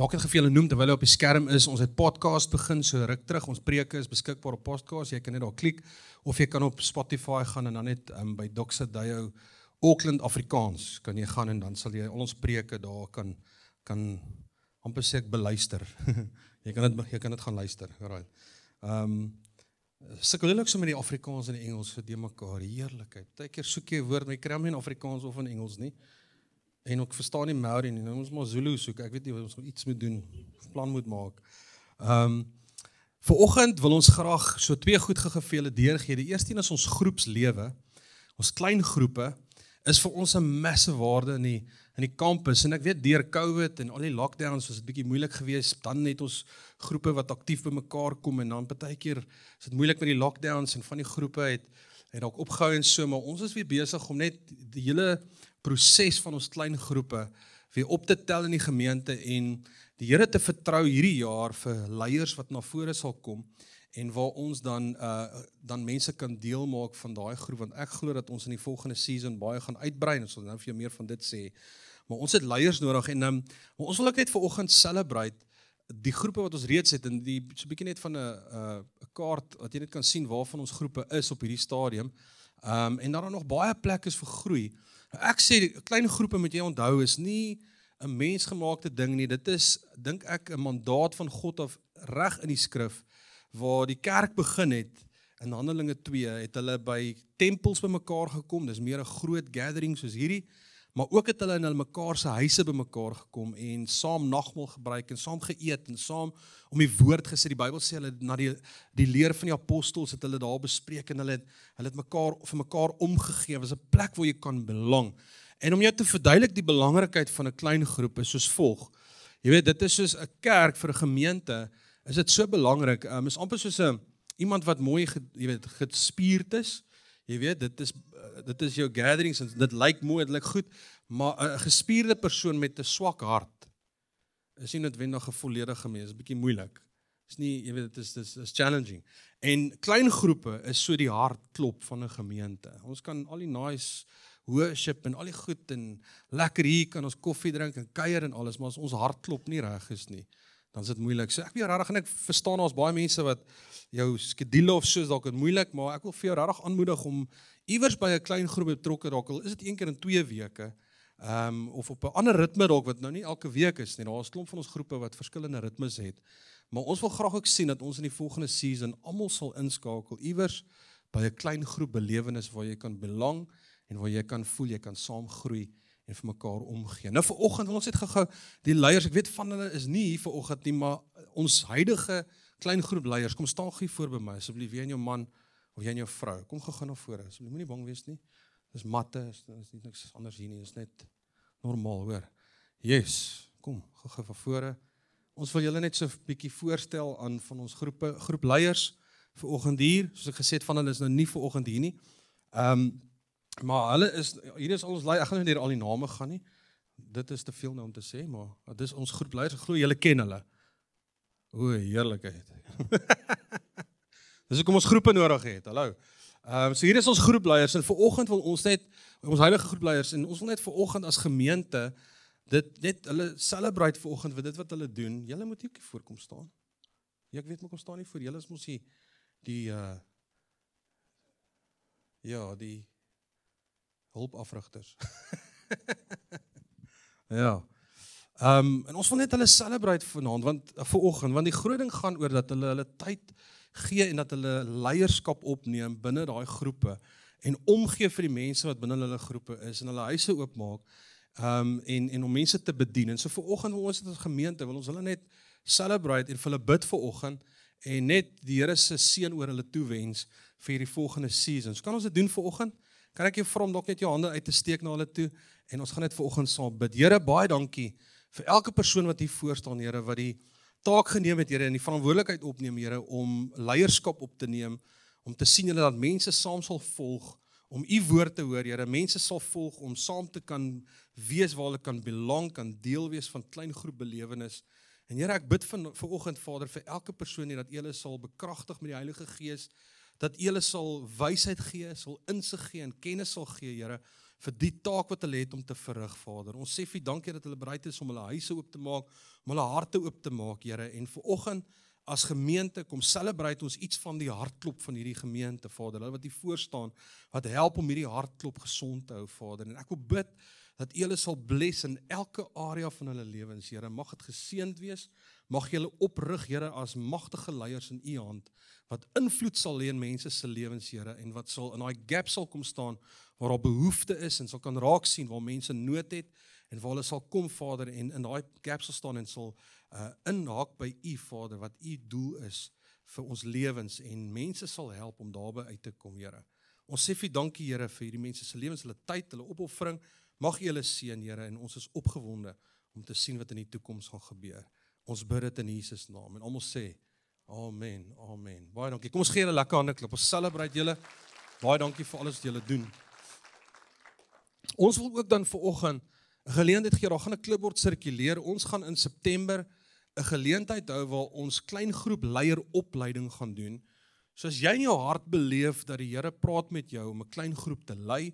Dalk het gefeel noem terwyl hy op die skerm is. Ons het podcast begin so ruk terug. Ons preke is beskikbaar op podcast. Jy kan net daar klik of jy kan op Spotify gaan en dan net um, by Doxa Dayo Auckland Afrikaans kan jy gaan en dan sal jy al ons preke daar kan kan amper sê ek beluister. jy kan dit jy kan dit gaan luister. Alraai. Ehm um, sukkel hulle ook so met die Afrikaans en die Engels vir de mekaar. Heerlikheid. Partykeer soek jy 'n woord maar jy kry hom nie in Afrikaans of in Engels nie. En ek verstaan nie Maori nie. Nou ons maar Zulu soek. Ek weet nie wat ons iets moet doen. Plan moet maak. Ehm um, Vanoggend wil ons graag so twee goed gegevele deurgee. Die eerste een is ons groepslewe. Ons klein groepe is vir ons 'n massive waarde in die in die kampus en ek weet deur Covid en al die lockdowns was dit bietjie moeilik geweest. Dan het ons groepe wat aktief by mekaar kom en dan partykeer is dit moeilik met die lockdowns en van die groepe het het dalk opgehou en so, maar ons is weer besig om net die hele proses van ons klein groepe weer op te tel in die gemeente en die Here te vertrou hierdie jaar vir leiers wat na vore sal kom en waar ons dan uh dan mense kan deel maak van daai groep want ek glo dat ons in die volgende season baie gaan uitbrei en ons sal nou vir jou meer van dit sê. Maar ons het leiers nodig en um, ons wil ook net vir oggend celebrate die groepe wat ons reeds het en die so 'n bietjie net van 'n 'n 'n kaart wat jy net kan sien waarvan ons groepe is op hierdie stadium. Um en daar is nog baie plekke vir groei. Ek sê klein groepe moet jy onthou is nie 'n mensgemaakte ding nie. Dit is dink ek 'n mandaat van God of reg in die skrif waar die kerk begin het in Handelinge 2 het hulle by tempels bymekaar gekom. Dis meer 'n groot gathering soos hierdie, maar ook het hulle in hulle mekaar se huise bymekaar gekom en saam nagmaal gebruik en saam geëet en saam om die woord gesê. Die Bybel sê hulle na die die leer van die apostels het hulle daar bespreek en hulle het hulle het mekaar vir mekaar omgegee. Dit was 'n plek waar jy kan belang. En om jou te verduidelik die belangrikheid van 'n klein groep is soos volg. Jy weet, dit is soos 'n kerk vir 'n gemeente, is dit so belangrik. Um, is amper soos 'n iemand wat mooi, jy weet, gespierd is. Jy weet, dit is dit is jou gatherings en dit lyk mooi, dit lyk goed, maar 'n gespierde persoon met 'n swak hart is nie noodwendig 'n volledige mens, 'n bietjie moeilik. Is nie, jy weet, dit is dis is challenging. En klein groepe is so die hartklop van 'n gemeente. Ons kan al die nice worship en al die goed en lekker hier kan ons koffie drink en kuier en alles, maar as ons hart klop nie reg is nie, dan is dit moeilik. So ek weet regtig en ek verstaan ons baie mense wat jou skedule of dalk is moeilik, maar ek wil vir jou regtig aanmoedig om iewers by 'n klein groep betrokke raak. Al is dit een keer in 2 weke. Ehm um, of op 'n ander ritme dalk wat nou nie elke week is nie. Daar is klomp van ons groepe wat verskillende ritmes het. Maar ons wil graag ook sien dat ons in die volgende season almal sal inskakel iewers by 'n klein groep belewenis waar jy kan belang en waar jy kan voel jy kan saam groei en vir mekaar omgee. Nou vir oggend wil ons net gou-gou die leiers, ek weet van hulle is nie hier vir oggend nie, maar ons huidige klein groep leiers, kom staan gou voor by my asseblief, jy en jou man of jy en jou vrou. Kom gou-gou na vore. Asseblief moenie bang wees nie. Dis matte, is, is nie niks anders hier nie, is net normaal, hoor. Yes, kom gou-gou van vore. Ons wil julle net so 'n bietjie voorstel aan van ons groepe groep leiers vir oggend hier. Soos ek gesê het van hulle is nou nie vir oggend hier nie. Ehm um, Maar hulle is hier is al ons lei. Ek gaan nie deur al die name gaan nie. Dit is te veel nou om te sê, maar dit is ons groep leiers. Ek glo julle ken hulle. O, heerlikheid. Dis hoekom ons groepe nodig het. Hallo. Ehm um, so hier is ons groepleiers en vir oggend wil ons net ons heilige groepleiers en ons wil net vir oggend as gemeente dit net hulle celebrate vir oggend vir dit wat hulle doen. Julle moet ook voorkom staan. Ja, ek weet maar kom staan nie voor julle is mos hier die uh ja, die hulpafrigters. ja. Ehm um, en ons wil net hulle celebrate vanaand want vir oggend want die groot ding gaan oor dat hulle hulle tyd gee en dat hulle leierskap opneem binne daai groepe en omgee vir die mense wat binne hulle groepe is en hulle huise oopmaak. Ehm um, en en om mense te bedien. En so vir oggend wil ons as gemeente wil ons hulle net celebrate en vir hulle bid vir oggend en net die Here se seën oor hulle toewens vir hierdie volgende season. So kan ons dit doen vir oggend? Kan ek jou vra om dalk net jou hande uit te steek na hulle toe en ons gaan net vanoggend saam bid. Here, baie dankie vir elke persoon wat hier voor staan, Here, wat die taak geneem het, Here, en die verantwoordelikheid opneem, Here, om leierskap op te neem, om te sien hulle dat mense saam sal volg om u woord te hoor, Here. Mense sal volg om saam te kan wees waar hulle kan belang, kan deel wees van klein groep belewenis. En Here, ek bid vir vanoggend Vader vir elke persoon hier dat hulle sal bekragtig met die Heilige Gees dat U hulle sal wysheid gee, sal insig gee en kennis sal gee, Here, vir die taak wat hulle het om te verrig, Vader. Ons sê vir dankie dat hulle bereid is om hulle huise oop te maak, om hulle harte oop te maak, Here. En vir oggend as gemeente kom celebrate ons iets van die hartklop van hierdie gemeente, Vader. Hulle wat hier voor staan, wat help om hierdie hartklop gesond te hou, Vader. En ek wil bid dat U hulle sal bless in elke area van hulle lewens, Here. Mag dit geseënd wees. Mag jy hulle oprig, Here, as magtige leiers in U hand wat invloed sal hê in mense se lewens, Here, en wat sal in daai gap sal kom staan waar daar behoefte is en sal kan raak sien waar mense nood het en waar hulle sal kom, Vader, en in daai gap sal staan en sal uh inhaak by U, Vader, wat U doel is vir ons lewens en mense sal help om daarby uit te kom, Here. Ons sê vir dankie, Here, vir hierdie mense se lewens, hulle tyd, hulle opoffering. Mag U hulle seën, Here, en ons is opgewonde om te sien wat in die toekoms gaan gebeur. Ons bid dit in Jesus naam en almal sê Amen. Amen. Baie dankie. Kom ons gee julle lekker hande klop. Ons celebrate julle. Baie dankie vir alles wat julle doen. Ons wil ook dan vir oggend 'n geleentheid gee. Daar gaan 'n klipbord sirkuleer. Ons gaan in September 'n geleentheid hou waar ons klein groep leieropleiding gaan doen. So as jy in jou hart beleef dat die Here praat met jou om 'n klein groep te lei,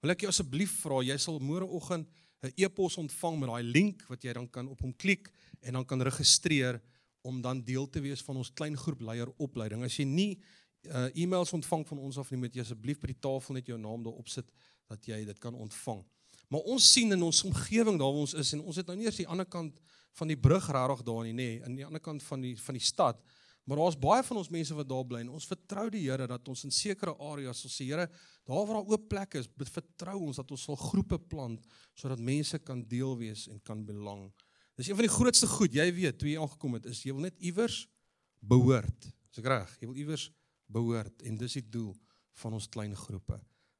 wil ek jou asseblief vra, jy sal môreoggend 'n e-pos ontvang met daai link wat jy dan kan op hom klik en dan kan registreer om dan deel te wees van ons klein groep leier opleiding. As jy nie uh, e-mails ontvang van ons af nie, moet jy asseblief by die tafel net jou naam daarop sit dat jy dit kan ontvang. Maar ons sien in ons omgewing daar waar ons is en ons het nou nie eers die ander kant van die brug regtig daar nie, nê, aan die ander kant van die van die stad. Maar daar's baie van ons mense wat daar bly en ons vertrou die Here dat ons in sekere areas sal sê Here, daar waar daar oop plekke is, vertrou ons dat ons sal groepe plant sodat mense kan deel wees en kan belang. Dis een van die grootste goed, jy weet, toe jy aangekom het, is jy wil net iewers behoort. Is ek reg? Jy wil iewers behoort en dis die doel van ons klein groepe.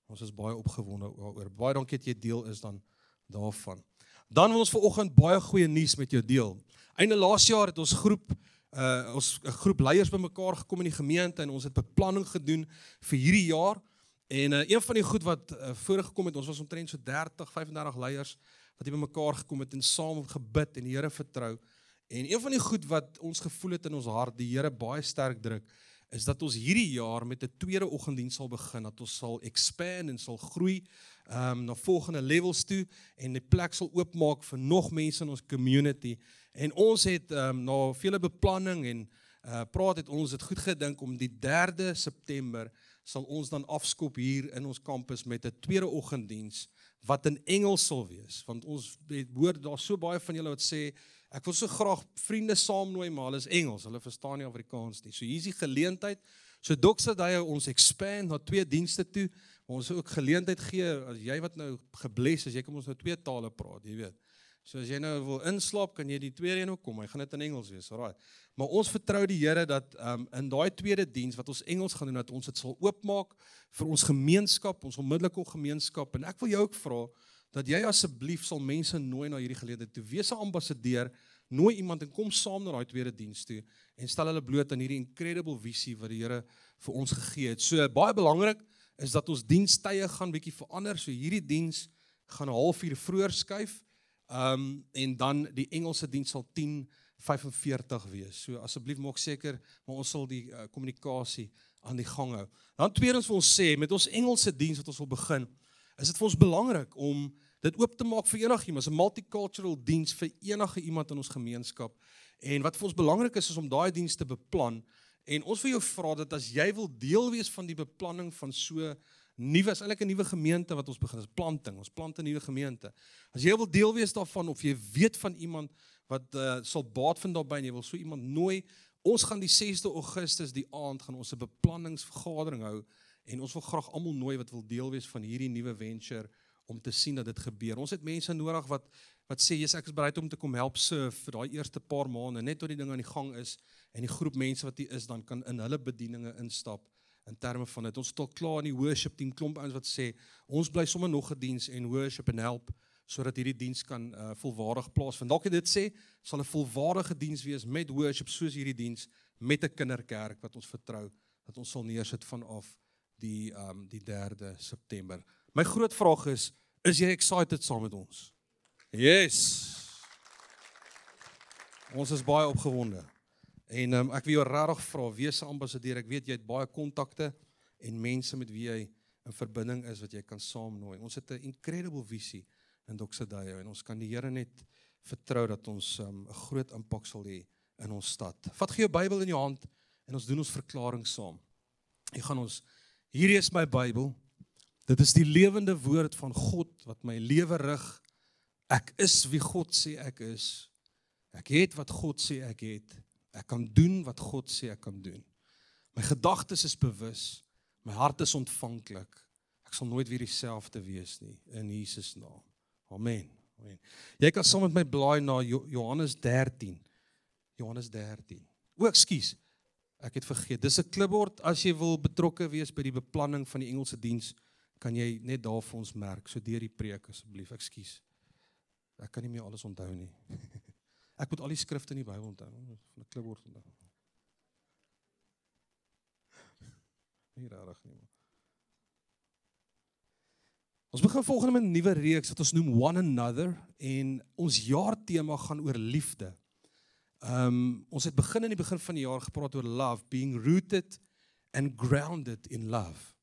Ons is baie opgewonde oor. Baie dankie dat jy deel is dan daarvan. Dan wil ons vanoggend baie goeie nuus met jou deel. Einde laas jaar het ons groep uh ons 'n groep leiers bymekaar gekom in die gemeente en ons het beplanning gedoen vir hierdie jaar. En uh, een van die goed wat uh, voorgekom het, ons was omtrent so 30, 35 leiers wat hier bymekaar gekom het en saam gebid en die Here vertrou. En een van die goed wat ons gevoel het in ons hart, die Here baie sterk druk, is dat ons hierdie jaar met 'n tweede oggenddiens sal begin, dat ons sal expand en sal groei um, na volgende levels toe en die plek sal oopmaak vir nog mense in ons community. En ons het um, na vele beplanning en uh praat het ons het goed gedink om die 3de September sal ons dan afskop hier in ons kampus met 'n tweede oggenddiens wat in Engels sal wees want ons het hoor daar so baie van julle wat sê ek wil so graag vriende saamnooi maar hulle is Engels hulle verstaan nie Afrikaans nie so hier is die geleentheid so Doxa daai ons expand na twee dienste toe ons ook geleentheid gee as jy wat nou gebless is jy kan ons nou twee tale praat jy weet So as jy nou wil inslaap, kan jy die tweede een ook kom. Hy gaan dit in Engels wees. Alraai. Maar ons vertrou die Here dat um in daai tweede diens wat ons Engels gaan doen dat ons dit sal oopmaak vir ons gemeenskap, ons onmiddellike gemeenskap en ek wil jou ook vra dat jy asseblief sal mense nooi na hierdie geleentheid toe. Wees 'n ambassadeur, nooi iemand en kom saam na daai tweede diens toe en stel hulle bloot aan hierdie incredible visie wat die Here vir ons gegee het. So baie belangrik is dat ons dienstye gaan bietjie verander. So hierdie diens gaan 'n halfuur vroeër skuif Ehm um, en dan die Engelse diens sal 10:45 wees. So asseblief maak seker maar ons sal die uh, kommunikasie aan die gang hou. Dan tweedens wil ons sê met ons Engelse diens wat ons wil begin, is dit vir ons belangrik om dit oop te maak vir enigiemand, 'n multicultural diens vir enige iemand in ons gemeenskap. En wat vir ons belangrik is is om daai diens te beplan en ons wil jou vra dat as jy wil deel wees van die beplanning van so nuwe is eintlik 'n nuwe gemeente wat ons begin. Ons planting, ons plant 'n nuwe gemeente. As jy wil deel wees daarvan of jy weet van iemand wat uh, sal baat vind daarbey en jy wil so iemand nooi, ons gaan die 6de Augustus die aand gaan ons 'n beplanningsvergadering hou en ons wil graag almal nooi wat wil deel wees van hierdie nuwe venture om te sien dat dit gebeur. Ons het mense nodig wat wat sê jy's ek is bereid om te kom help surf vir daai eerste paar maande net tot die ding aan die gang is en die groep mense wat hier is dan kan in hulle bedieninge instap in terme van dit. Ons tot klaar in die worship team klomp ouens wat sê ons bly sommer nog 'n diens en worship en help sodat hierdie diens kan uh, volwaardig plaasvind. Dalk dit sê sal 'n volwaardige diens wees met worship soos hierdie diens met 'n kinderkerk wat ons vertrou dat ons sal neersit vanaf die um die 3de September. My groot vraag is is jy excited saam met ons? Yes. Ons is baie opgewonde. En um, ek wil jou regtig vra, wees 'n ambassadeur. Ek weet jy het baie kontakte en mense met wie jy 'n verbinding is wat jy kan saamnooi. Ons het 'n incredible visie in Doxadayo en ons kan die Here net vertrou dat ons um, 'n um, groot impak sal hê in ons stad. Vat gee jou Bybel in jou hand en ons doen ons verklaring saam. Ek gaan ons hierdie is my Bybel. Dit is die lewende woord van God wat my lewe rig. Ek is wie God sê ek is. Ek het wat God sê ek het. Ek kan doen wat God sê ek kan doen. My gedagtes is bewus. My hart is ontvanklik. Ek sal nooit weer dieselfde wees nie in Jesus naam. Amen. Amen. Jy kan saam met my blaai na Johannes 13. Johannes 13. O, ekskuus. Ek het vergeet. Dis 'n klipbord as jy wil betrokke wees by die beplanning van die Engelse diens, kan jy net daar vir ons merk so deur die preek asseblief. Ekskuus. Ek kan nie meer alles onthou nie. Ek moet al die skrifte in die Bybel onthou van 'n klipbord onthou. Nie rarig nie. Ons begin volgende met 'n nuwe reeks wat ons noem One Another en ons jaartema gaan oor liefde. Ehm um, ons het begin in die begin van die jaar gepraat oor love, being rooted and grounded in love.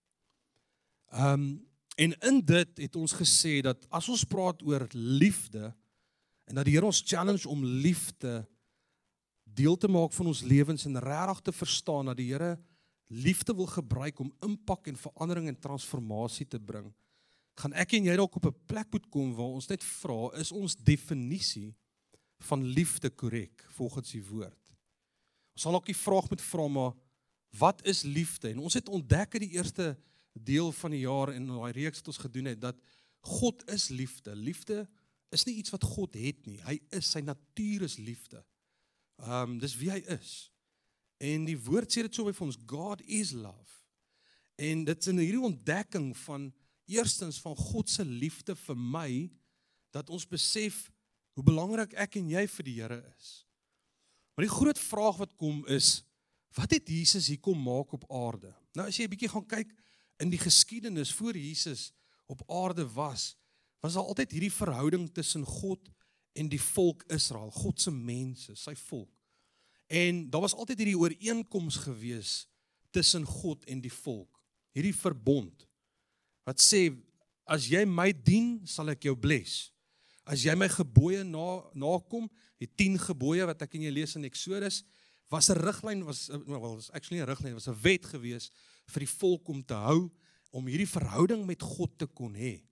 Ehm um, en in dit het ons gesê dat as ons praat oor liefde en dat die Here ons challenge om liefde deel te maak van ons lewens en regtig te verstaan dat die Here liefde wil gebruik om impak en verandering en transformasie te bring gaan ek en jy dalk op 'n plek moet kom waar ons net vra is ons definisie van liefde korrek volgens die woord. Ons sal ook die vraag moet vra maar wat is liefde? En ons het ontdek in die eerste deel van die jaar en daai reeks wat ons gedoen het dat God is liefde. Liefde is nie iets wat God het nie. Hy is sy natuur is liefde. Ehm um, dis wie hy is. En die woord sê dit so by ons God is love. En dit is in hierdie ontdekking van eerstens van God se liefde vir my dat ons besef hoe belangrik ek en jy vir die Here is. Maar die groot vraag wat kom is wat het Jesus hier kom maak op aarde? Nou as jy 'n bietjie gaan kyk in die geskiedenis voor Jesus op aarde was, was daar altyd hierdie verhouding tussen God en die volk Israel, God se mense, sy volk. En daar was altyd hierdie ooreenkoms gewees tussen God en die volk. Hierdie verbond wat sê as jy my dien, sal ek jou bless. As jy my gebooie na nakom, die 10 gebooie wat ek in jy lees in Eksodus, was 'n riglyn was well was actually 'n riglyn, was 'n wet gewees vir die volk om te hou om hierdie verhouding met God te kon hê.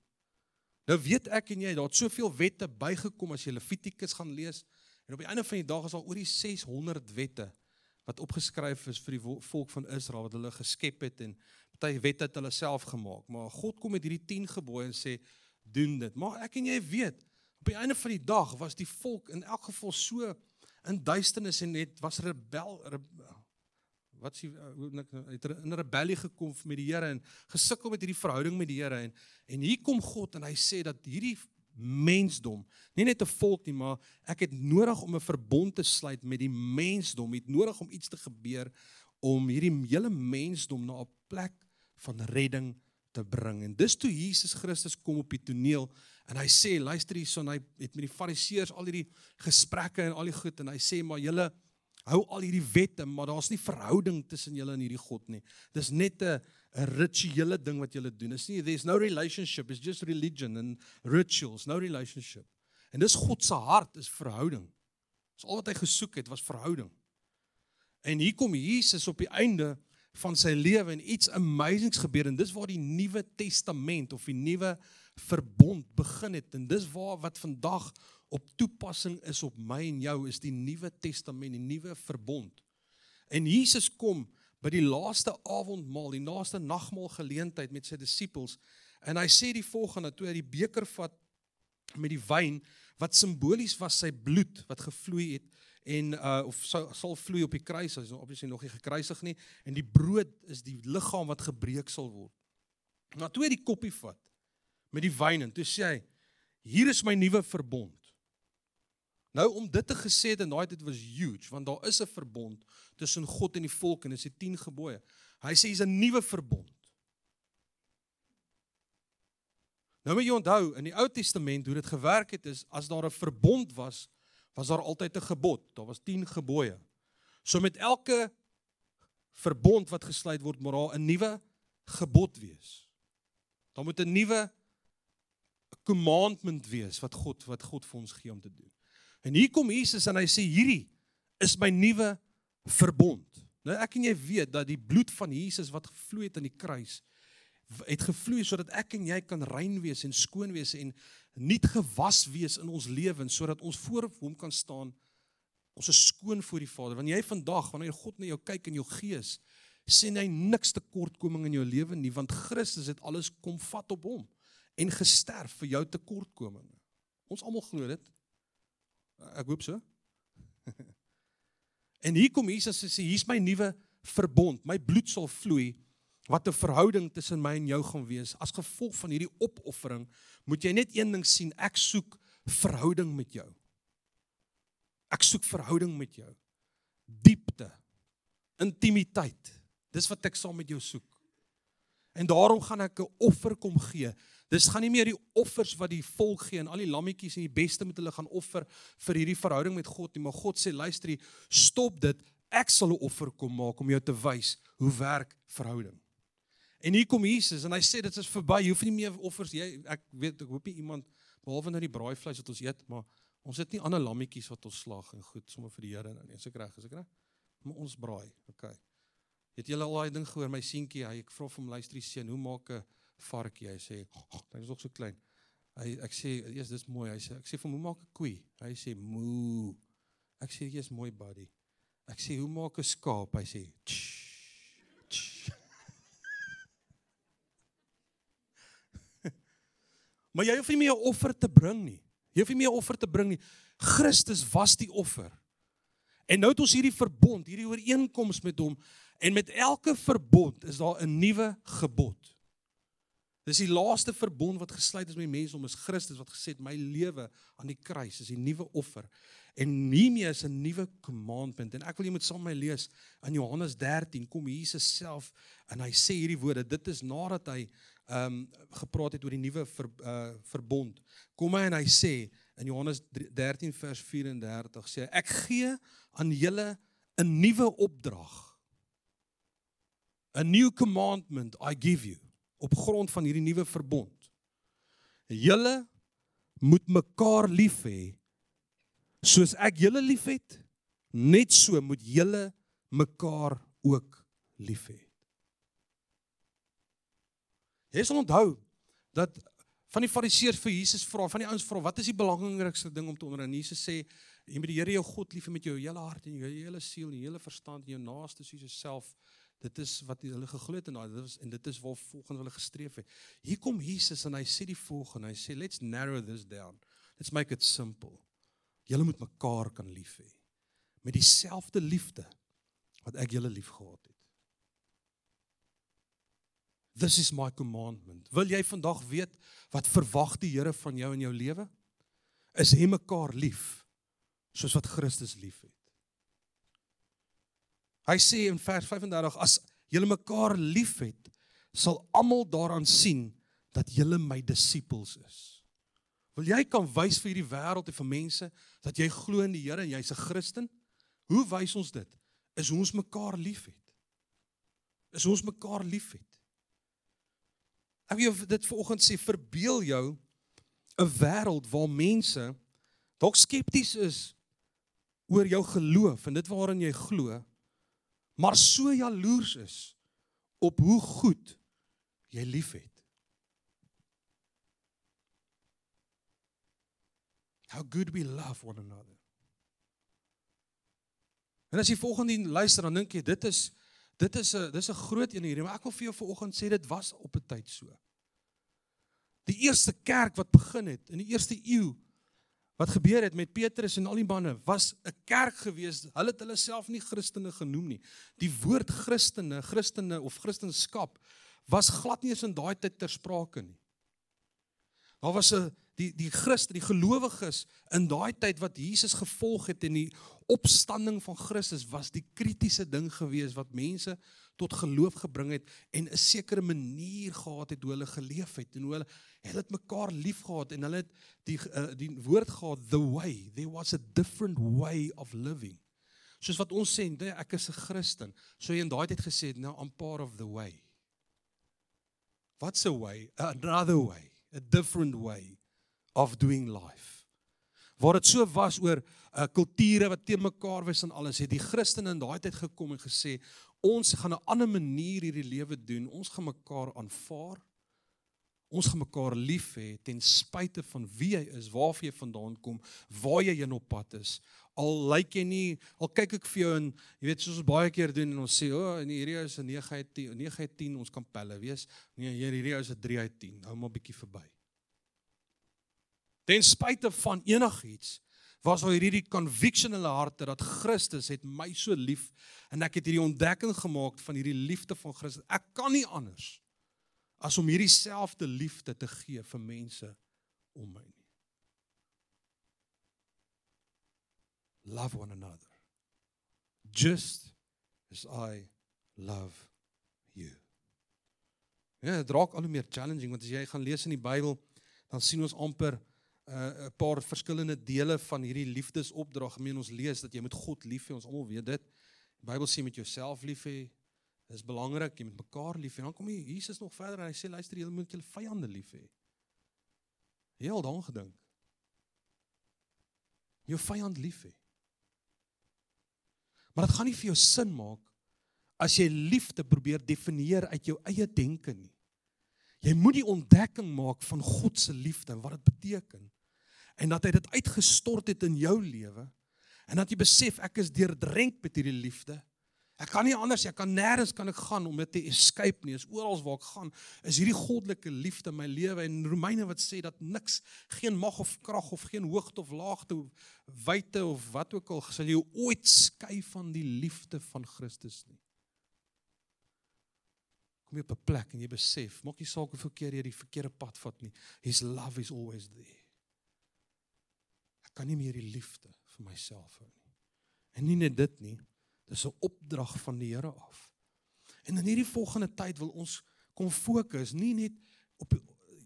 Nou weet ek en jy, daar het soveel wette bygekom as jy Levitikus gaan lees en op die einde van die dag is al oor die 600 wette wat opgeskryf is vir die volk van Israel wat hulle geskep het en party wette het hulle self gemaak, maar God kom met hierdie 10 gebooie en sê doen dit. Maar ek en jy weet, op die einde van die dag was die volk in elk geval so in duisternis en net was rebel wat sê hoe het in rebellie gekom met die Here en gesukkel met hierdie verhouding met die Here en en hier kom God en hy sê dat hierdie mensdom, nie net 'n volk nie, maar ek het nodig om 'n verbond te sluit met die mensdom, het nodig om iets te gebeur om hierdie hele mensdom na 'n plek van redding te bring. En dis toe Jesus Christus kom op die toneel en hy sê luister hierson hy het met die fariseërs al hierdie gesprekke en al die goed en hy sê maar julle hou al hierdie wette maar daar's nie verhouding tussen julle en hierdie God nie. Dis net 'n 'n rituele ding wat julle doen. Dis nie there's no relationship, it's just religion and rituals, no relationship. En dis God se hart is verhouding. Dis al wat hy gesoek het was verhouding. En hier kom Jesus op die einde van sy lewe en iets amazings gebeur en dis waar die Nuwe Testament of die Nuwe Verbond begin het en dis waar wat vandag op toepassing is op my en jou is die Nuwe Testament, die Nuwe Verbond. En Jesus kom by die laaste avondmaal, die laaste nagmaal geleentheid met sy disippels en hy sê die volgende toe hy die beker vat met die wyn wat simbolies was sy bloed wat gevloei het en uh of sal, sal vloei op die kruis, hy's obviously nog nie gekruisig nie en die brood is die liggaam wat gebreek sal word. Maar toe hy die koppie vat met die wyn en toe sê hy hier is my nuwe verbond. Nou om dit te gesê het en daai dit was huge want daar is 'n verbond tussen God en die volk en dit is die 10 gebooie. Hy sê hier's 'n nuwe verbond. Nou moet jy onthou in die Ou Testament hoe dit gewerk het is as daar 'n verbond was was daar altyd 'n gebod. Daar was 10 gebooie. So met elke verbond wat gesluit word, moet daar 'n nuwe gebod wees. Daar moet 'n nuwe commandment wees wat God wat God vir ons gee om te doen. En hier kom Jesus en hy sê hierdie is my nuwe verbond. Nou ek en jy weet dat die bloed van Jesus wat gevloei het aan die kruis het gevloei sodat ek en jy kan rein wees en skoon wees en nuut gewas wees in ons lewens sodat ons voor hom kan staan. Ons is skoon voor die Vader. Wanneer jy vandag, wanneer God na jou kyk in jou gees, sien hy niks tekortkoming in jou lewe nie, want Christus het alles kom vat op hom en gesterf vir jou tekortkominge. Ons almal glo dit. Ek hoop so. en hier kom Jesus en sê hier's my nuwe verbond. My bloed sal vloei wat 'n verhouding tussen my en jou gaan wees. As gevolg van hierdie opoffering, moet jy net een ding sien, ek soek verhouding met jou. Ek soek verhouding met jou. Diepte, intimiteit. Dis wat ek saam met jou soek. En daarom gaan ek 'n offer kom gee. Dis gaan nie meer die offers wat die volk gee en al die lammetjies en die beste met hulle gaan offer vir hierdie verhouding met God nie, maar God sê luister stop dit. Ek sal 'n offer kom maak om jou te wys hoe werk verhouding. En hier kom Jesus en hy sê dit is verby. Jy hoef nie meer offers jy ek weet ek hoop nie iemand behalwe nou die braaivleis wat ons eet, maar ons het nie ander lammetjies wat ons slag en goed sommer vir die Here nou nie. Is ek reg? Is ek reg? Maar ons braai. OK. Het julle al daai ding gehoor my seentjie, hy ek vra vir hom luister die seun, hoe maak 'n varkie? Hy sê, "Dit is nog so klein." Hy ek sê, "Eers dis mooi." Hy sê, ek sê vir hom, "Hoe maak 'n koei?" Hy sê, "Moo." Ek sê, "Jy's mooi, buddy." Ek sê, "Hoe maak 'n skaap?" Hy sê, "Tsh." Maar jy hoef nie meer 'n offer te bring nie. Jy hoef nie meer 'n offer te bring nie. Christus was die offer. En nou het ons hierdie verbond, hierdie ooreenkoms met hom en met elke verbond is daar 'n nuwe gebod. Dis die laaste verbond wat gesluit is met mense om is Christus wat gesê het my lewe aan die kruis is die nuwe offer. En hiermee is 'n nuwe commandment en ek wil jy moet saam met my lees in Johannes 13 kom Jesus self en hy sê hierdie woorde. Dit is nadat hy ehm um, gepraat het oor die nuwe ver, uh, verbond. Kom hy en hy sê in Johannes 13 vers 34 sê ek gee aan julle 'n nuwe opdrag. A new commandment I give you op grond van hierdie nuwe verbond. Julle moet mekaar lief hê soos ek julle liefhet, net so moet julle mekaar ook lief hê. Jy sal onthou dat van die fariseërs vir Jesus vra, van die ouens vra, wat is die belangrikste ding om te onderhou? Jesus sê, jy moet die Here jou God lief hê met jou hele hart en jou hele siel en jou hele verstand en jou naaste soos jouself. Dit is wat hulle geglo het en dit is en dit is waar volgens hulle gestreef het. Hier kom Jesus en hy sê die volgende, hy sê let's narrow this down. Let's make it simple. Julle moet mekaar kan lief hê met dieselfde liefde wat ek julle liefgehad het. This is my commandment. Wil jy vandag weet wat verwag die Here van jou in jou lewe? Is hê mekaar lief soos wat Christus liefhet. Hy sê in vers 35 as julle mekaar liefhet, sal almal daaraan sien dat julle my disippels is. Wil jy kan wys vir hierdie wêreld en vir mense dat jy glo in die Here en jy's 'n Christen? Hoe wys ons dit? Is ons mekaar liefhet. Is ons mekaar liefhet. Ek wil dit vanoggend sê, verbeel jou 'n wêreld waar mense dalk skepties is oor jou geloof en dit waarin jy glo, maar so jaloers is op hoe goed jy liefhet. How good we love one another. En as jy volgende luister dan dink jy dit is dit is 'n dis 'n groot een hierdie, maar ek wil vir jou vanoggend sê dit was op 'n tyd so. Die eerste kerk wat begin het in die eerste eeu wat gebeur het met Petrus en al die manne was 'n kerk gewees. Hulle het hulle self nie Christene genoem nie. Die woord Christene, Christene of Christendom was glad nie eens in daai tyd ter sprake nie. Daar was 'n die die Christen, die gelowiges in daai tyd wat Jesus gevolg het en die opstanding van Christus was die kritiese ding gewees wat mense tot geloof gebring het en 'n sekere manier gehad het hoe hulle geleef het en hoe hulle hulle het mekaar liefgehad en hulle het die uh, die woord gehad the way. There was a different way of living. Soos wat ons sê nee, ek is 'n Christen. So jy in daai tyd gesê het nou I'm part of the way. What's a way? Another way, a different way of doing life. Waar dit so was oor 'n uh, kulture wat teen mekaar was en alles, het die Christene in daai tyd gekom en gesê, ons gaan 'n ander manier hierdie lewe doen. Ons gaan mekaar aanvaar. Ons gaan mekaar lief hê ten spyte van wie jy is, waarvan jy vandaan kom, waar jy heen op pad is. Al lyk jy nie, al kyk ek vir jou en jy weet soos ons baie keer doen en ons sê, "O, oh, hierdie ou is 'n 9 uit 10, 9 uit 10, ons kan pelle wees." Nee, hier hierdie ou is 'n 3 uit 10. Hou maar bietjie verby. Ten spyte van enigiets was daar hierdie conviction in hulle harte dat Christus het my so lief en ek het hierdie ontdekking gemaak van hierdie liefde van Christus. Ek kan nie anders as om hierdie selfde liefde te gee vir mense om my nie. Love one another. Just as I love you. Ja, dit raak al hoe meer challenging want as jy gaan lees in die Bybel, dan sien ons amper 'n uh, paar verskillende dele van hierdie liefdesopdrag. Gemeen ons lees dat jy moet God lief hê. Ons almal weet dit. Die Bybel sê met jouself lief hê, Dis belangrik jy moet mekaar lief hê. Dan kom hier Jesus nog verder en hy sê luister julle moet julle vyande lief hê. Heel dan gedink. Jou vyand lief hê. Maar dit gaan nie vir jou sin maak as jy liefde probeer definieer uit jou eie denke nie. Jy moet die ontdekking maak van God se liefde en wat dit beteken en dat hy dit uitgestort het in jou lewe en dat jy besef ek is deurdrenk met hierdie liefde Ek kan nie anders, ek kan nêrens kan ek gaan om dit te escape nie. Is oral waar ek gaan, is hierdie goddelike liefde in my lewe en Romeine wat sê dat niks, geen mag of krag of geen hoogte of laagte of wyte of wat ook al sal jou ooit skei van die liefde van Christus nie. Kom jy op 'n plek en jy besef, maak nie saak hoeveel keer jy die verkeerde pad vat nie. His love is always there. Ek kan nie meer die liefde vir myself hou nie. En nie net dit nie, Dis 'n opdrag van die Here af. En in hierdie volgende tyd wil ons kom fokus nie net op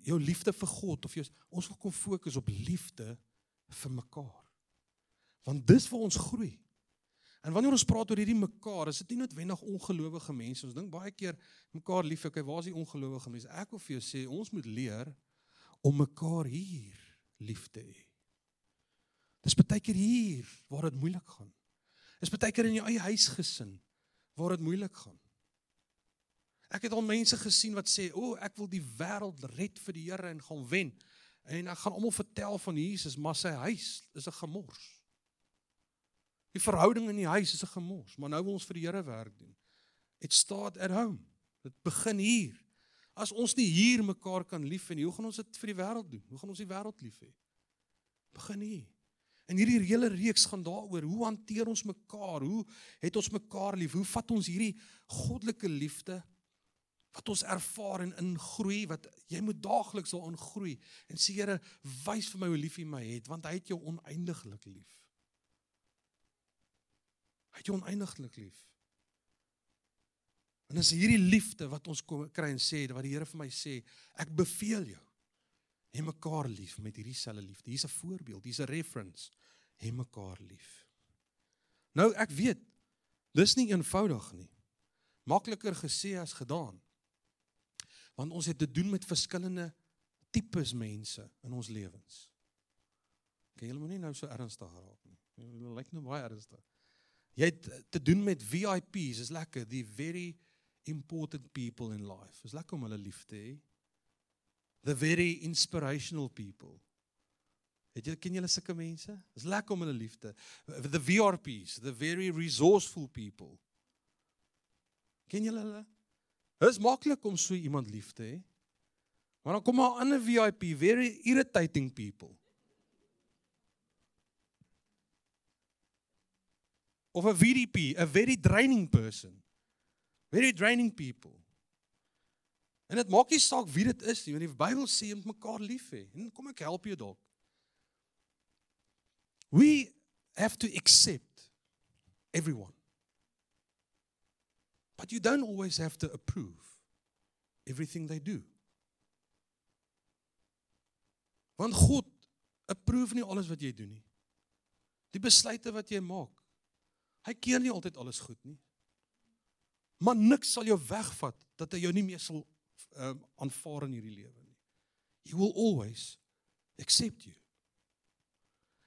jou liefde vir God of jou ons wil kom fokus op liefde vir mekaar. Want dis waar ons groei. En wanneer ons praat oor hierdie mekaar, is dit nie noodwendig ongelowige mense. Ons dink baie keer mekaar lief. Okay, waar is die ongelowige mense? Ek wil vir jou sê, ons moet leer om mekaar hier lief te hê. Dis baie keer hier waar dit moeilik gaan. Is baie keer in jou eie huisgesin waar dit moeilik gaan. Ek het al mense gesien wat sê, "O, oh, ek wil die wêreld red vir die Here en gaan wen." En ek gaan almal vertel van Jesus, maar sy huis is 'n gemors. Die verhouding in die huis is 'n gemors, maar nou wil ons vir die Here werk doen. It start at home. Dit begin hier. As ons nie hier mekaar kan lief hê nie, hoe gaan ons dit vir die wêreld doen? Hoe gaan ons die wêreld lief hê? Begin hier. En hierdie hele reeks gaan daaroor hoe hanteer ons mekaar? Hoe het ons mekaar lief? Hoe vat ons hierdie goddelike liefde wat ons ervaar en ingroei wat jy moet daagliks wil ingroei en sê Here, wys vir my hoe lief U my het want hy het jou oneindiglik lief. Hy het jou oneindiglik lief. En as hierdie liefde wat ons kom kry en sê wat die Here vir my sê, ek beveel jou Hê mekaar lief met hierdie selfe liefde. Hier's 'n voorbeeld, hier's 'n reference. Hê mekaar lief. Nou ek weet dis nie eenvoudig nie. Makliker gesê as gedaan. Want ons het te doen met verskillende tipes mense in ons lewens. Ek okay, moet nie nou so ernstig raak nie. Dit lyk nou baie ernstig. Jy het te doen met VIPs, is lekker, the very important people in life. Is lekker om hulle lief te hê the very inspirational people. Het jy ken julle sulke mense? Dis lekker om hulle liefde. The VRPs, the very resourceful people. Ken julle hulle? Dis maklik om so iemand lief te hê. Maar dan kom 'n ander VIP, very irritating people. Of 'n VDP, a very draining person. Very draining people. En dit maak nie saak wie dit is nie, want die Bybel sê jy moet mekaar lief hê. En kom ek help jou dalk. We have to accept everyone. But you don't always have to approve everything they do. Want God approve nie alles wat jy doen nie. Die besluite wat jy maak. Hy keer nie altyd alles goed nie. Maar niks sal jou wegvat dat hy jou nie meer sal um, aanvaar in hierdie lewe nie. He will always accept you.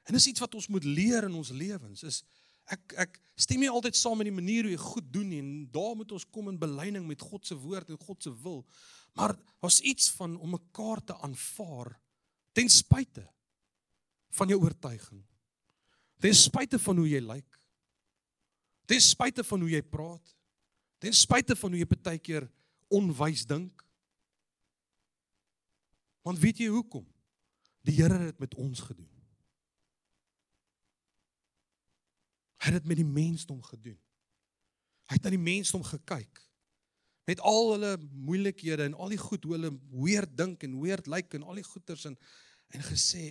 En dis iets wat ons moet leer in ons lewens is ek ek stem nie altyd saam met die manier hoe jy goed doen nie en daar moet ons kom in belyning met God se woord en God se wil. Maar daar's iets van om mekaar te aanvaar ten spyte van jou oortuiging. Ten spyte van hoe jy lyk. Ten spyte van hoe jy praat. Ten spyte van hoe jy partykeer onwys dink. Want weet jy hoekom? Die Here het dit met ons gedoen. Hy het dit met die mensdom gedoen. Hy het na die mensdom gekyk. Met al hulle moeilikhede en al die goed hoe hulle weer dink en weer lyk en al die goeters en en gesê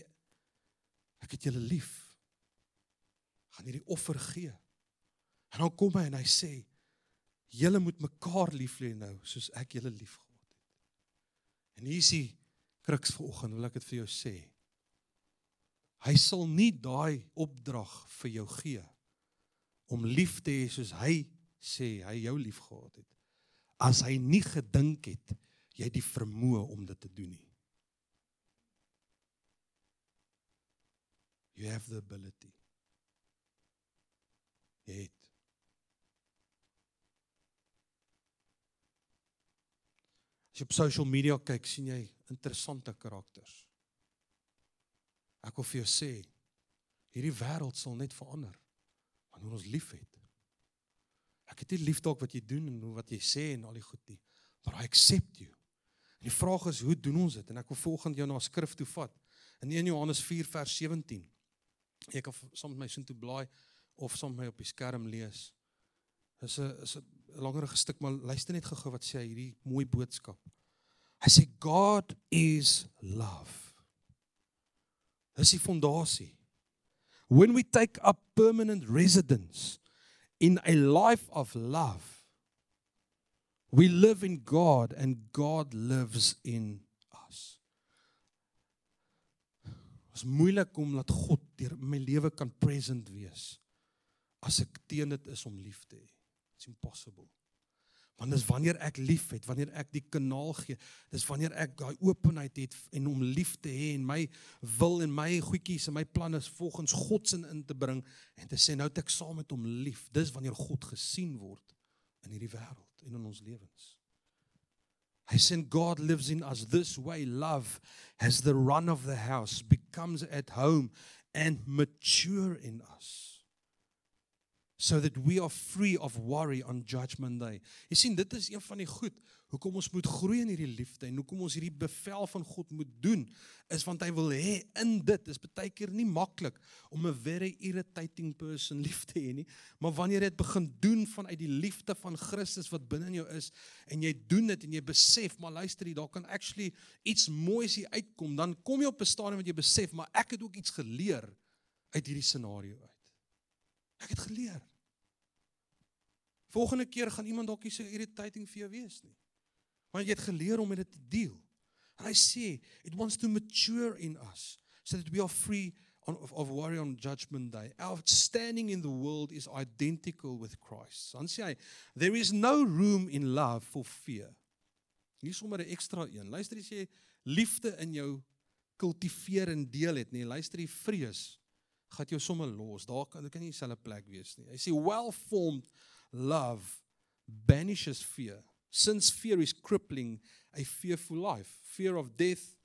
ek het julle lief. Gaan hierdie offer gee. En dan kom hy en hy sê julle moet mekaar lief hê nou soos ek julle liefgehad het. En hier is die kruks vanoggend wil ek dit vir jou sê. Hy sal nie daai opdrag vir jou gee om lief te hê soos hy sê hy jou liefgehad het. As hy nie gedink het jy het die vermoë om dit te doen nie. You have the ability. Jy het As jy op social media kyk, sien jy interessante karakters. Ek wil vir jou sê, hierdie wêreld sal net verander wanneer ons liefhet. Ek het nie lief dalk wat jy doen en wat jy sê en al die goed nie, maar I accept you. En die vraag is, hoe doen ons dit? En ek wil volgens jou na skrif toe vat. In 1 Johannes 4 vers 17. Ek kan saam met my sin toe blaai of saam met my op die skerm lees. Dis 'n is 'n langerige stuk, maar luister net gou-gou wat sê hy hierdie mooi boodskap. Hy sê God is love. Dis die fondasie when we take up permanent residence in a life of love, we live in God and God lives in us. Dit is moeilik om laat God deur my lewe kan present wees as ek teen dit is om lief te hê. It's impossible. Want dis wanneer ek liefhet, wanneer ek die kanaal gee, dis wanneer ek daai openheid het en om lief te hê en my wil en my goedjies en my planne volgens God se in te bring en te sê nou het ek saam met hom lief. Dis wanneer God gesien word in hierdie wêreld en in ons lewens. Hy sê God lives in us this way love has the run of the house becomes at home and mature in us so that we are free of worry on judgment day. Jy sien dit is een van die goed hoekom ons moet groei in hierdie liefde en hoekom ons hierdie bevel van God moet doen is want hy wil hê in dit is baie keer nie maklik om 'n very irritating person lief te hê nie, maar wanneer jy dit begin doen vanuit die liefde van Christus wat binne in jou is en jy doen dit en jy besef maar luister jy daar kan actually iets moois hier uitkom, dan kom jy op 'n stadium wat jy besef maar ek het ook iets geleer uit hierdie scenario uit. Ek het geleer. Volgende keer gaan iemand dalk nie so irritating vir jou wees nie. Want jy het geleer om met dit te deel. And I see it wants to mature in us so that we are free on, of, of worry on judgment day. Our standing in the world is identical with Christ. Dan sê hy, there is no room in love for fear. Nie sommer 'n ekstra een. Luister as jy liefde in jou kultiveer en deel het, nee, luister jy vrees gaan jou sommer los. Daar kan dit kan nie dieselfde plek wees nie. Hy sê well-formed love banishes fear. Since fear is crippling a fearful life. Fear of death,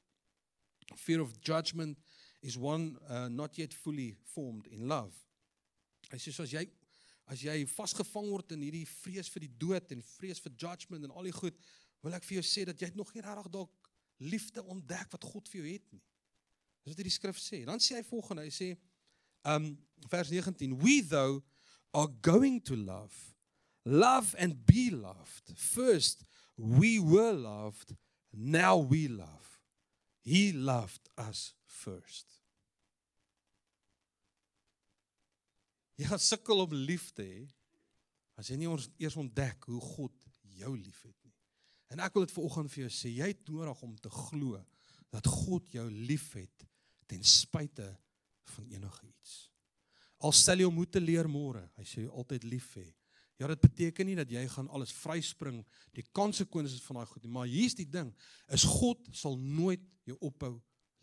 fear of judgment is one uh, not yet fully formed in love. Hy sê as jy as jy vasgevang word in hierdie vrees vir die dood en vrees vir judgment en al die goed, wil ek vir jou sê dat jy nog nie regtig dalk liefde ontdek wat God vir jou het nie. Dis wat hierdie skrif sê. Dan sê hy volgende, hy sê um vers 19 we though are going to love love and be loved. First we were loved now we love. He loved us first. Jy gaan sukkel om lief te hê as jy nie ons eers ontdek hoe God jou liefhet nie. En ek wil dit vanoggend vir jou sê jy het nodig om te glo dat God jou liefhet ten spyte van enige iets. Al stel jy hom moet te leer môre, hy sê jy altyd lief hê Ja, dit beteken nie dat jy gaan alles vryspring die konsekwensies van daai goed nie, maar hier's die ding, is God sal nooit jou ophou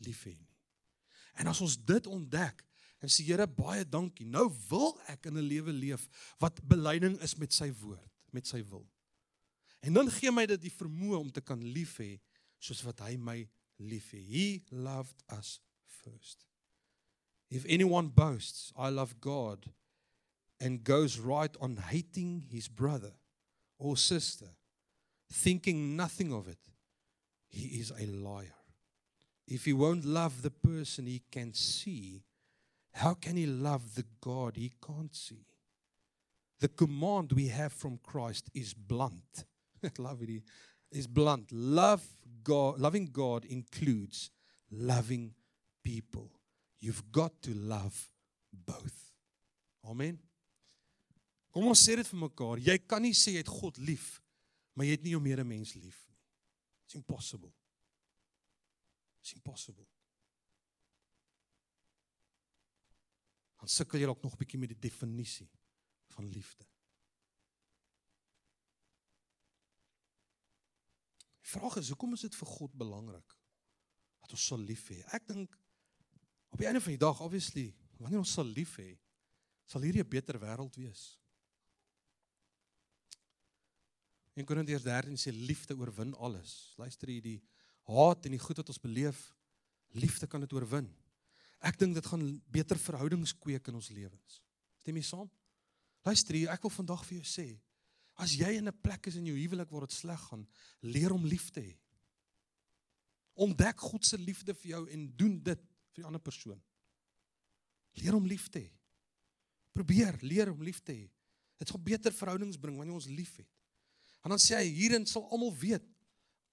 lief hê nie. En as ons dit ontdek, en sê Here baie dankie. Nou wil ek in 'n lewe leef wat beleiding is met sy woord, met sy wil. En dan gee my dit die vermoë om te kan lief hê soos wat hy my lief het. He loved us first. If anyone boasts, I love God and goes right on hating his brother or sister, thinking nothing of it, he is a liar. If he won't love the person he can see, how can he love the God he can't see? The command we have from Christ is blunt. Love it. Is blunt. Love God, loving God includes loving people. You've got to love both. Amen. Kom ons sê dit vir mekaar. Jy kan nie sê jy het God lief, maar jy het nie jou medemens lief nie. It's impossible. It's impossible. Dan sukkel jy dalk nog 'n bietjie met die definisie van liefde. Die vraag is, hoekom is dit vir God belangrik dat ons sal lief hê? Ek dink die einde van die dag, obviously, wanneer ons sal lief hê, sal hierdie 'n beter wêreld wees. En Korintiërs 13 sê liefde oorwin alles. Luister hier die haat en die goed wat ons beleef, liefde kan dit oorwin. Ek dink dit gaan beter verhoudings kweek in ons lewens. Stem jy saam? Luister hier, ek wil vandag vir jou sê, as jy in 'n plek is in jou huwelik waar dit sleg gaan, leer om lief te hê. Ontdek God se liefde vir jou en doen dit vir die ander persoon. Leer om lief te hê. Probeer leer om lief te hê. Dit gaan beter verhoudings bring wanneer ons liefhet. En dan sê hy hierin sal almal weet,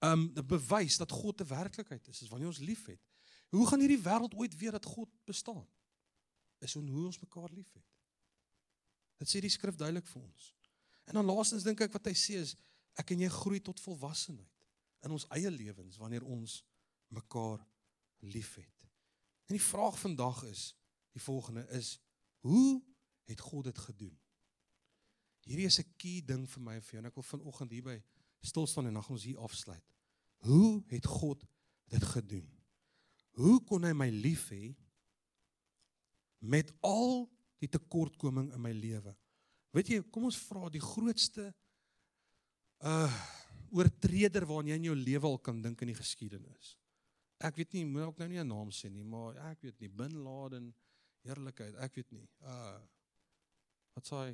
um bewys dat God 'n werklikheid is, is wanneer ons liefhet. Hoe gaan hierdie wêreld ooit weet dat God bestaan? Is hoe ons mekaar liefhet. Dit sê die skrif duidelik vir ons. En dan laastens dink ek wat hy sê is ek en jy groei tot volwassenheid in ons eie lewens wanneer ons mekaar liefhet. En die vraag vandag is die volgende is hoe het God dit gedoen? Hierdie is 'n key ding vir my en vir jou en ek wil vanoggend hierby stil staan en dan gaan ons hier afsluit. Hoe het God dit gedoen? Hoe kon hy my lief hê met al die tekortkoming in my lewe? Weet jy, kom ons vra die grootste uh oortreder waarna jy in jou lewe al kan dink in die geskiedenis. Ek weet nie, moet ook nou nie 'n naam sê nie, maar ek weet nie Bin Laden eerlikheid, ek weet nie. Uh wat sê hy?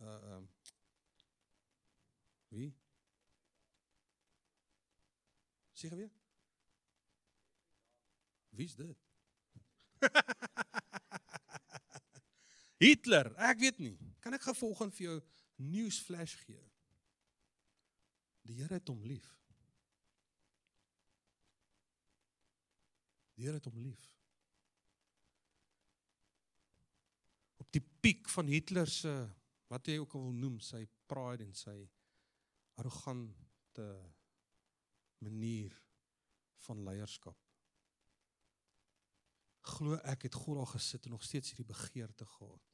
Uh um Wie? Sê weer. Wie's dit? Hitler, ek weet nie. Kan ek gevolgens vir jou news flash gee? Die Here het hom lief. Die Here het hom lief. Op die piek van Hitler se wat jy ook al wil noem, sy pride en sy arrogante manier van leierskap glo ek het God al gesit en nog steeds hierdie begeerte gehad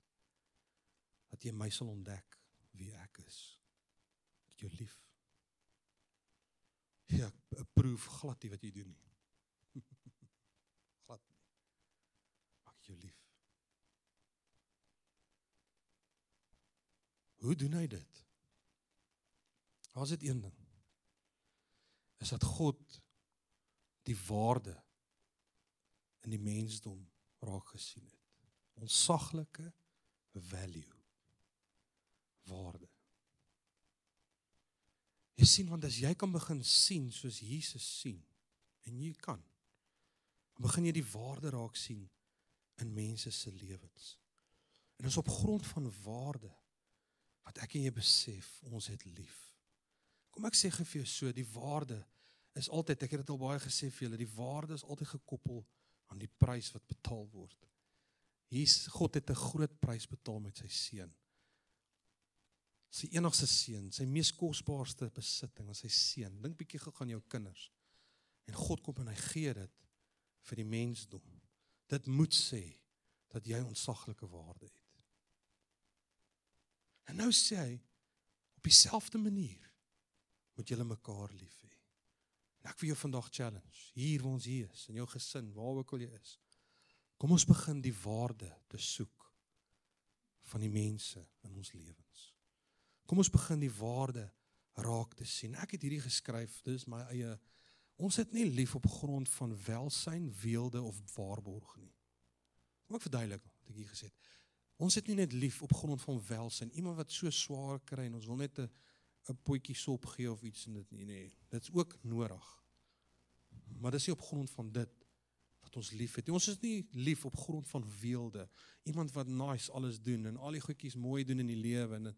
dat jy my sal ontdek wie ek is. Ek jou lief. Ja, ek proef glad nie wat jy doen nie. glad nie. Ek jou lief. Hoe doen hy dit? Daar's dit een ding. Is dat God die waarde in die mensdom raak gesien het. Onsaglike value waarde. Jy sien want as jy kan begin sien soos Jesus sien en jy kan begin jy die waarde raak sien in mense se lewens. En dis op grond van waarde wat ek en jy besef ons het lief. Kom ek sê gou vir jou so, die waarde is altyd ek het dit al baie gesê vir julle, die waarde is altyd gekoppel aan die prys wat betaal word. Hier's God het 'n groot prys betaal met sy seun. Sy enigste seun, sy mees kosbaarste besitting, is sy seun. Dink bietjie gou aan jou kinders. En God kom en hy gee dit vir die mensdom. Dit moet sê dat jy ontsaglike waarde het. En nou sê hy op dieselfde manier moet julle mekaar lief hê. En ek wil jou vandag challenge, hier waar ons hier is, in jou gesin, waar ook al jy is. Kom ons begin die waarde te soek van die mense in ons lewens. Kom ons begin die waarde raak te sien. Ek het hierdie geskryf, dis my eie ons het nie lief op grond van welsyn, weelde of waarborg nie. Kom ek verduidelik wat ek hier gesê het. Ons het nie net lief op grond van welsyn, iemand wat so swaar kry en ons wil net 'n 'n potjie sop gee of iets in dit nie, nee. Dit's ook nodig. Maar dis nie op grond van dit wat ons lief het. Ons is nie lief op grond van weelde. Iemand wat nice alles doen en al die goedjies mooi doen in die lewe en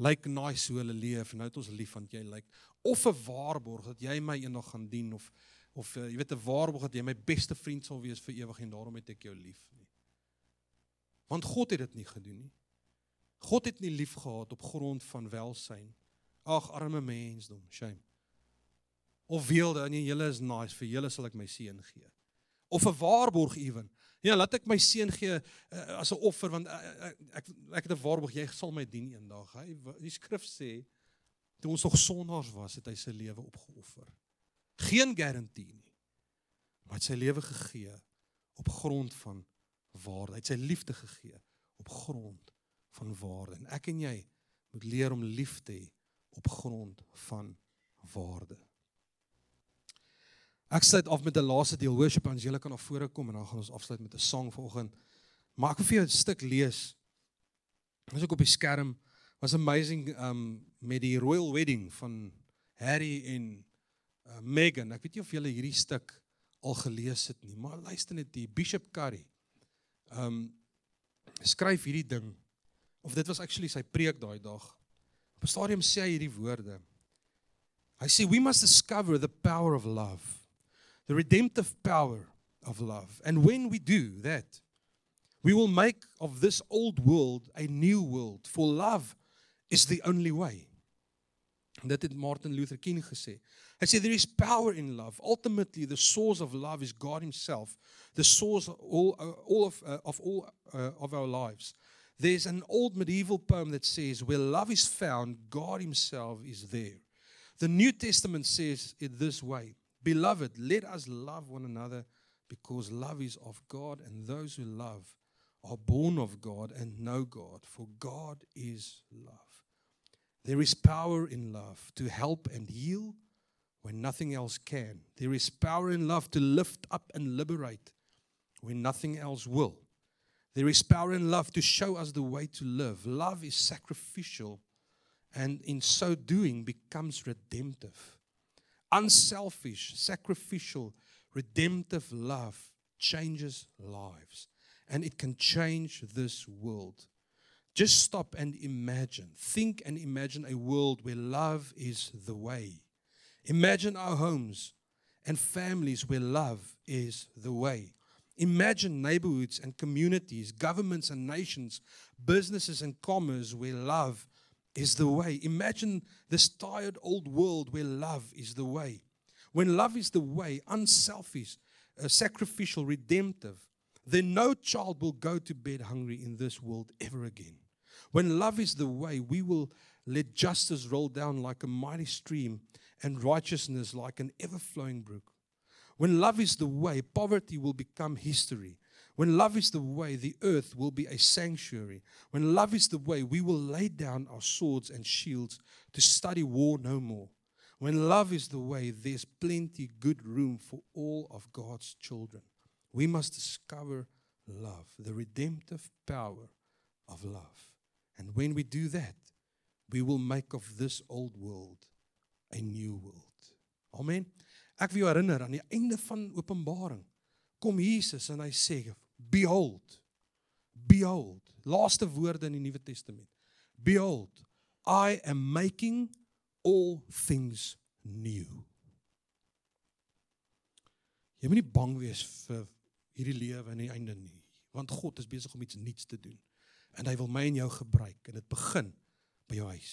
lyk nice hoe hulle leef en nou het ons lief want jy lyk of 'n waarborg dat jy my eendag gaan dien of of uh, jy weet 'n waarborg dat jy my beste vriend sal wees vir ewig en daarom het ek jou lief nie. Want God het dit nie gedoen nie. God het nie lief gehad op grond van welsyn Ag arme mensdom, shame. Of weelde, nee, julle is nice, vir julle sal ek my seun gee. Of 'n waarborg ewen. Ja, laat ek my seun gee uh, as 'n offer want uh, ek ek het 'n waarborg jy sal my dien eendag. Hy die skrif sê toe ons nog sondaars was, het hy sy lewe opgeoffer. Geen garantie nie. Maar hy het sy lewe gegee op grond van waarde. Hy het sy liefde gegee op grond van waarde. En ek en jy moet leer om lief te hê op grond van waarde. Ek sluit af met 'n laaste deel worship en julle kan na vore kom en dan gaan ons afsluit met 'n sang vanoggend. Maar ek wil vir jou 'n stuk lees. Is ook op die skerm. Was amazing um met die royal wedding van Harry en uh, Meghan. Ek weet nie of julle hierdie stuk al gelees het nie, maar luister net die Bishop Curry. Um skryf hierdie ding of dit was actually sy preek daai dag. Op 'n stadium sê hy hierdie woorde. Hy sê we must discover the power of love. The redemptive power of love. And when we do that, we will make of this old world a new world, for love is the only way. Dit het Martin Luther King gesê. Hy sê there is power in love. Ultimately the source of love is God himself, the source of all, uh, all of uh, of all uh, of our lives. There's an old medieval poem that says, Where love is found, God Himself is there. The New Testament says it this way Beloved, let us love one another because love is of God, and those who love are born of God and know God, for God is love. There is power in love to help and heal when nothing else can. There is power in love to lift up and liberate when nothing else will. There is power in love to show us the way to live. Love is sacrificial and in so doing becomes redemptive. Unselfish, sacrificial, redemptive love changes lives and it can change this world. Just stop and imagine. Think and imagine a world where love is the way. Imagine our homes and families where love is the way. Imagine neighborhoods and communities, governments and nations, businesses and commerce where love is the way. Imagine this tired old world where love is the way. When love is the way, unselfish, uh, sacrificial, redemptive, then no child will go to bed hungry in this world ever again. When love is the way, we will let justice roll down like a mighty stream and righteousness like an ever flowing brook. When love is the way, poverty will become history. When love is the way, the earth will be a sanctuary. When love is the way, we will lay down our swords and shields to study war no more. When love is the way, there's plenty good room for all of God's children. We must discover love, the redemptive power of love. And when we do that, we will make of this old world a new world. Amen. Ek wil jou herinner aan die einde van Openbaring kom Jesus en hy sê behold behold. Laaste woorde in die Nuwe Testament. Behold I am making all things new. Jy moet nie bang wees vir hierdie lewe aan die einde nie want God is besig om iets nuuts te doen. En hy wil my en jou gebruik en dit begin by jou huis.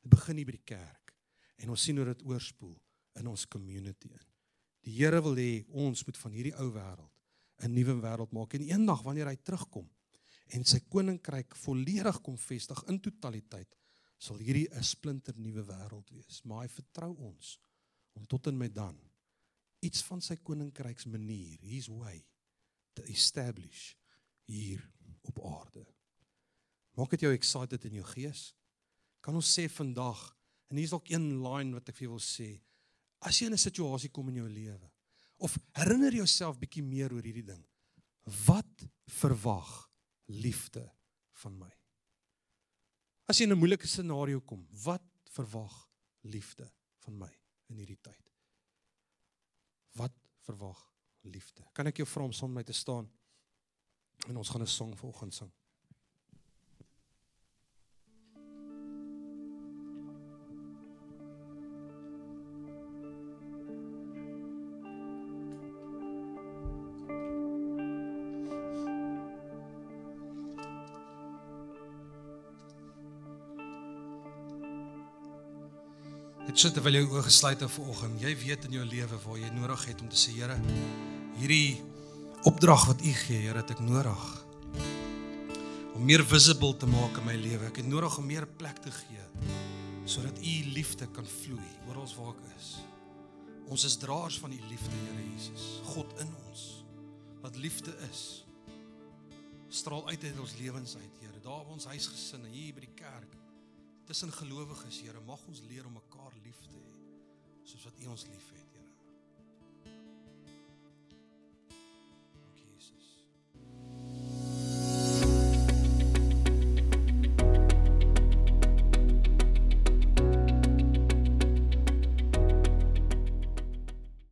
Dit begin hier by die kerk. En ons sien hoe dit oorspoel in ons community in. Die Here wil hê ons moet van hierdie ou wêreld 'n nuwe wêreld maak en eendag wanneer hy terugkom en sy koninkryk volledig kom vestig in totaliteit, sal hierdie 'n splinter nuwe wêreld wees. Maar hy vertrou ons om tot en met dan iets van sy koninkryks manier, his way te establish hier op aarde. Maak dit jou excited in jou gees? Kan ons sê vandag en hier's dalk een line wat ek vir jou wil sê. As jy in 'n situasie kom in jou lewe of herinner jouself bietjie meer oor hierdie ding. Wat verwag liefde van my? As jy in 'n moeilike scenario kom, wat verwag liefde van my in hierdie tyd? Wat verwag liefde? Kan ek jou vra om saam met my te staan? En ons gaan 'n song vanoggend sing. Dit sit terwyl jou oë gesluit het vanoggend. Jy weet in jou lewe waar jy nodig het om te sê Here, hierdie opdrag wat U gee, Here, het ek nodig om meer visible te maak in my lewe. Ek het nodig om meer plek te gee sodat U liefde kan vloei oral waar ek is. Ons is draers van U liefde, Here Jesus. God in ons wat liefde is. Straal uit uit ons lewens uit, Here. Daar by ons huisgesinne, hier by die kerk tussen gelowiges, Here, mag ons leer om mekaar lief te hê soos wat U ons liefhet, Here.